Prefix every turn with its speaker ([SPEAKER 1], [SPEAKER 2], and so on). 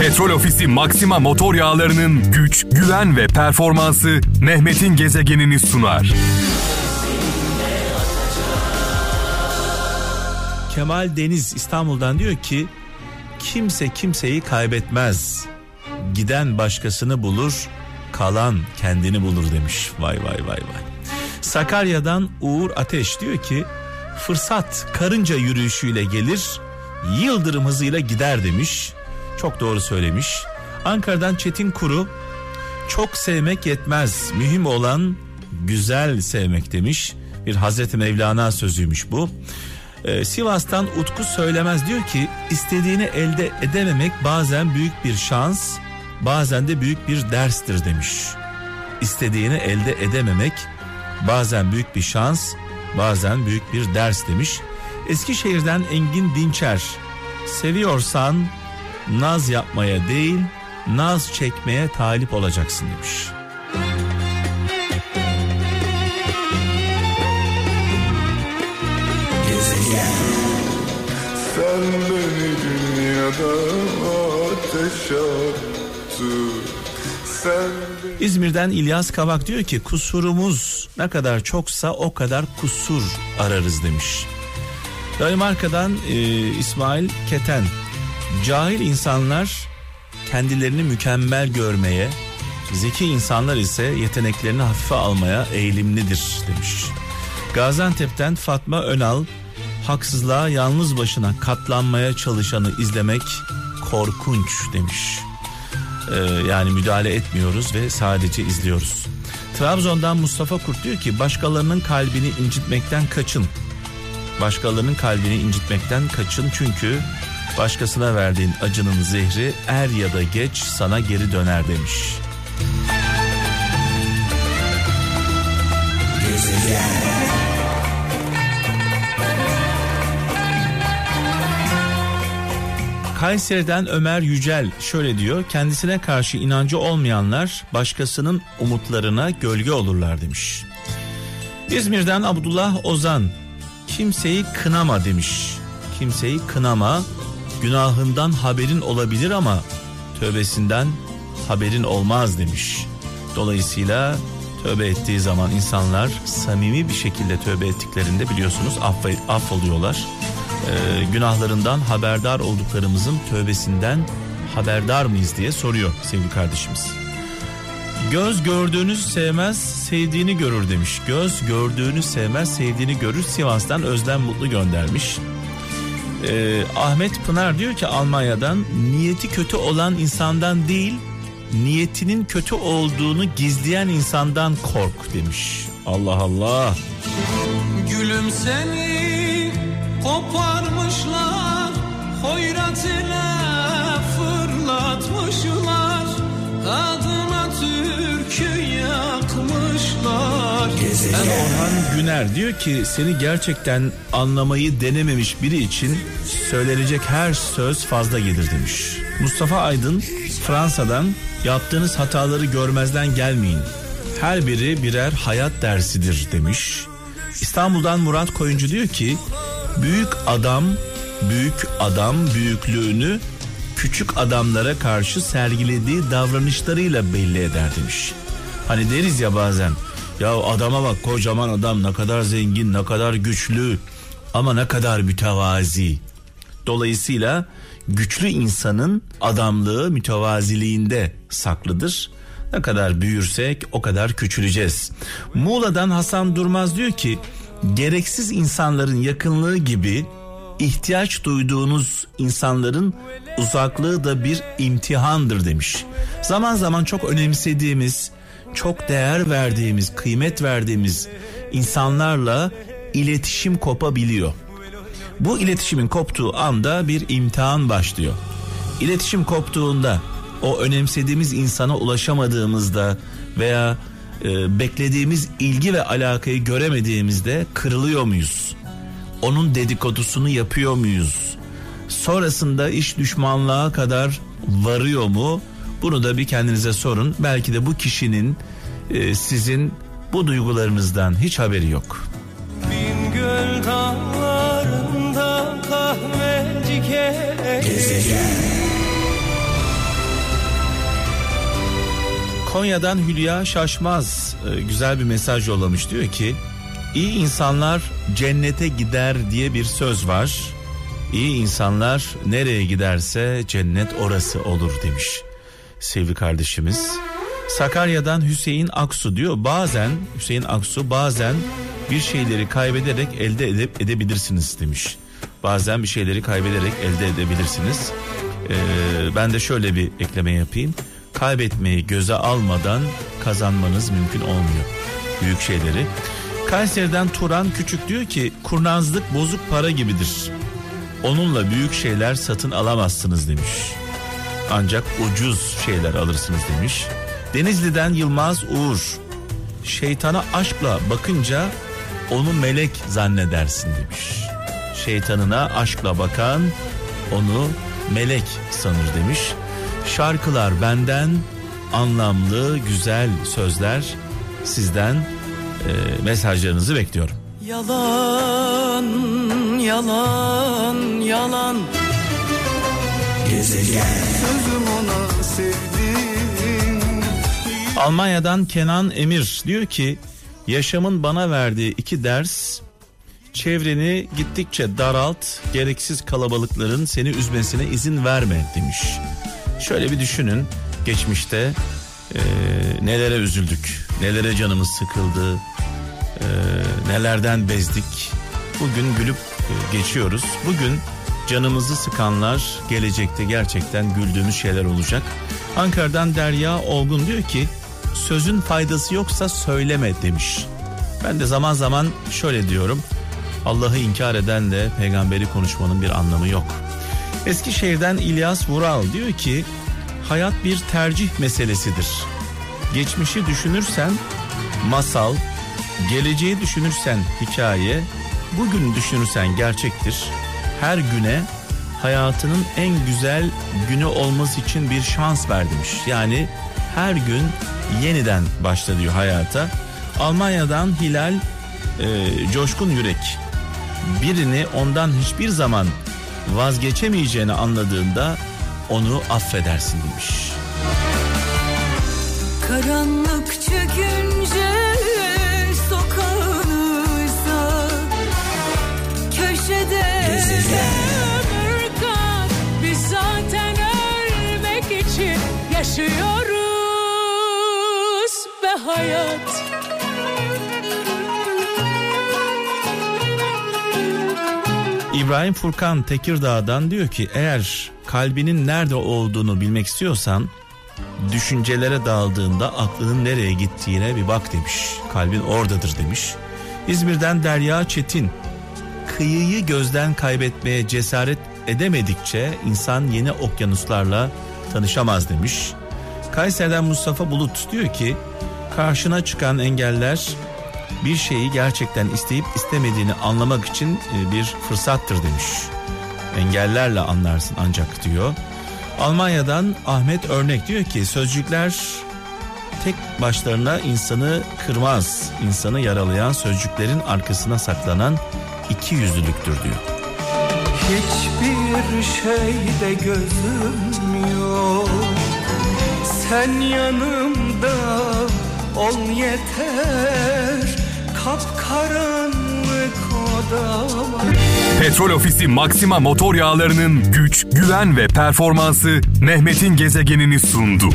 [SPEAKER 1] Petrol Ofisi Maxima motor yağlarının güç, güven ve performansı Mehmet'in gezegenini sunar.
[SPEAKER 2] Kemal Deniz İstanbul'dan diyor ki kimse kimseyi kaybetmez. Giden başkasını bulur, kalan kendini bulur demiş. Vay vay vay vay. Sakarya'dan Uğur Ateş diyor ki fırsat karınca yürüyüşüyle gelir, yıldırım hızıyla gider demiş. Çok doğru söylemiş. Ankara'dan Çetin Kuru çok sevmek yetmez. Mühim olan güzel sevmek demiş. Bir Hazreti Mevlana sözüymüş bu. Ee, Sivas'tan Utku Söylemez diyor ki istediğini elde edememek bazen büyük bir şans bazen de büyük bir derstir demiş. İstediğini elde edememek bazen büyük bir şans bazen büyük bir ders demiş. Eskişehir'den Engin Dinçer seviyorsan naz yapmaya değil naz çekmeye talip olacaksın demiş.
[SPEAKER 3] Sen beni dünyada ateş attın
[SPEAKER 2] İzmir'den İlyas Kavak diyor ki kusurumuz ne kadar çoksa o kadar kusur ararız demiş. Danimarka'dan e, İsmail Keten cahil insanlar kendilerini mükemmel görmeye zeki insanlar ise yeteneklerini hafife almaya eğilimlidir demiş. Gaziantep'ten Fatma Önal haksızlığa yalnız başına katlanmaya çalışanı izlemek korkunç demiş. Ee, yani müdahale etmiyoruz ve sadece izliyoruz. Trabzon'dan Mustafa Kurt diyor ki başkalarının kalbini incitmekten kaçın. Başkalarının kalbini incitmekten kaçın çünkü başkasına verdiğin acının zehri er ya da geç sana geri döner demiş. Kayseri'den Ömer Yücel şöyle diyor. Kendisine karşı inancı olmayanlar başkasının umutlarına gölge olurlar demiş. İzmir'den Abdullah Ozan kimseyi kınama demiş. Kimseyi kınama günahından haberin olabilir ama tövbesinden haberin olmaz demiş. Dolayısıyla tövbe ettiği zaman insanlar samimi bir şekilde tövbe ettiklerinde biliyorsunuz affe, affoluyorlar. Ee, günahlarından haberdar olduklarımızın tövbesinden haberdar mıyız diye soruyor sevgili kardeşimiz. Göz gördüğünü sevmez sevdiğini görür demiş. Göz gördüğünü sevmez sevdiğini görür Sivas'tan Özlem Mutlu göndermiş. Ee, Ahmet Pınar diyor ki Almanya'dan niyeti kötü olan insandan değil niyetinin kötü olduğunu gizleyen insandan kork demiş. Allah Allah.
[SPEAKER 4] Gülüm seni koparmışlar Hoyrat ile fırlatmışlar Kadına yakmışlar
[SPEAKER 2] Ben Orhan Güner diyor ki seni gerçekten anlamayı denememiş biri için söylenecek her söz fazla gelir demiş. Mustafa Aydın Fransa'dan yaptığınız hataları görmezden gelmeyin. Her biri birer hayat dersidir demiş. İstanbul'dan Murat Koyuncu diyor ki büyük adam büyük adam büyüklüğünü küçük adamlara karşı sergilediği davranışlarıyla belli eder demiş. Hani deriz ya bazen ya adama bak kocaman adam ne kadar zengin ne kadar güçlü ama ne kadar mütevazi. Dolayısıyla güçlü insanın adamlığı mütevaziliğinde saklıdır. Ne kadar büyürsek o kadar küçüleceğiz. Muğla'dan Hasan Durmaz diyor ki gereksiz insanların yakınlığı gibi ihtiyaç duyduğunuz insanların uzaklığı da bir imtihandır demiş. Zaman zaman çok önemsediğimiz, çok değer verdiğimiz, kıymet verdiğimiz insanlarla iletişim kopabiliyor. Bu iletişimin koptuğu anda bir imtihan başlıyor. İletişim koptuğunda o önemsediğimiz insana ulaşamadığımızda veya e, beklediğimiz ilgi ve alakayı göremediğimizde kırılıyor muyuz? Onun dedikodusunu yapıyor muyuz? Sonrasında iş düşmanlığa kadar varıyor mu? Bunu da bir kendinize sorun. Belki de bu kişinin e, sizin bu duygularınızdan hiç haberi yok.
[SPEAKER 4] Bingöl dağlarında kahveci.
[SPEAKER 2] Konya'dan Hülya Şaşmaz e, güzel bir mesaj yollamış diyor ki iyi insanlar cennete gider diye bir söz var. İyi insanlar nereye giderse cennet orası olur demiş sevgili kardeşimiz. Sakarya'dan Hüseyin Aksu diyor bazen Hüseyin Aksu bazen bir şeyleri kaybederek elde edip edebilirsiniz demiş. Bazen bir şeyleri kaybederek elde edebilirsiniz. Ee, ben de şöyle bir ekleme yapayım. Kaybetmeyi göze almadan kazanmanız mümkün olmuyor büyük şeyleri. Kayseri'den Turan Küçük diyor ki kurnazlık bozuk para gibidir. Onunla büyük şeyler satın alamazsınız demiş. Ancak ucuz şeyler alırsınız demiş. Denizli'den Yılmaz Uğur. Şeytana aşkla bakınca onu melek zannedersin demiş. Şeytanına aşkla bakan onu melek sanır demiş. Şarkılar benden anlamlı güzel sözler sizden e, mesajlarınızı bekliyorum.
[SPEAKER 4] Yalan, yalan, yalan
[SPEAKER 2] Almanya'dan Kenan Emir diyor ki yaşamın bana verdiği iki ders çevreni gittikçe daralt gereksiz kalabalıkların seni üzmesine izin verme demiş. Şöyle bir düşünün geçmişte e, nelere üzüldük nelere canımız sıkıldı e, nelerden bezdik bugün gülüp e, geçiyoruz bugün canımızı sıkanlar gelecekte gerçekten güldüğümüz şeyler olacak. Ankara'dan Derya Olgun diyor ki sözün faydası yoksa söyleme demiş. Ben de zaman zaman şöyle diyorum. Allah'ı inkar edenle peygamberi konuşmanın bir anlamı yok. Eskişehir'den İlyas Vural diyor ki hayat bir tercih meselesidir. Geçmişi düşünürsen masal, geleceği düşünürsen hikaye, bugün düşünürsen gerçektir. Her güne hayatının en güzel günü olması için bir şans ver demiş. Yani her gün yeniden başla diyor hayata. Almanya'dan Hilal e, Coşkun Yürek birini ondan hiçbir zaman vazgeçemeyeceğini anladığında onu affedersin demiş.
[SPEAKER 5] Karanlık çökünce hayat
[SPEAKER 2] İbrahim Furkan Tekirdağ'dan diyor ki eğer kalbinin nerede olduğunu bilmek istiyorsan düşüncelere daldığında aklının nereye gittiğine bir bak demiş. Kalbin oradadır demiş. İzmir'den Derya Çetin kıyıyı gözden kaybetmeye cesaret edemedikçe insan yeni okyanuslarla tanışamaz demiş. Kayseri'den Mustafa Bulut diyor ki karşına çıkan engeller bir şeyi gerçekten isteyip istemediğini anlamak için e, bir fırsattır demiş. Engellerle anlarsın ancak diyor. Almanya'dan Ahmet Örnek diyor ki sözcükler tek başlarına insanı kırmaz. İnsanı yaralayan sözcüklerin arkasına saklanan iki yüzlülüktür diyor.
[SPEAKER 4] Hiçbir şeyde gözüm yok Sen yanımda ol yeter Kapkaranlık odama
[SPEAKER 1] Petrol Ofisi Maxima motor yağlarının güç, güven ve performansı Mehmet'in gezegenini sundu.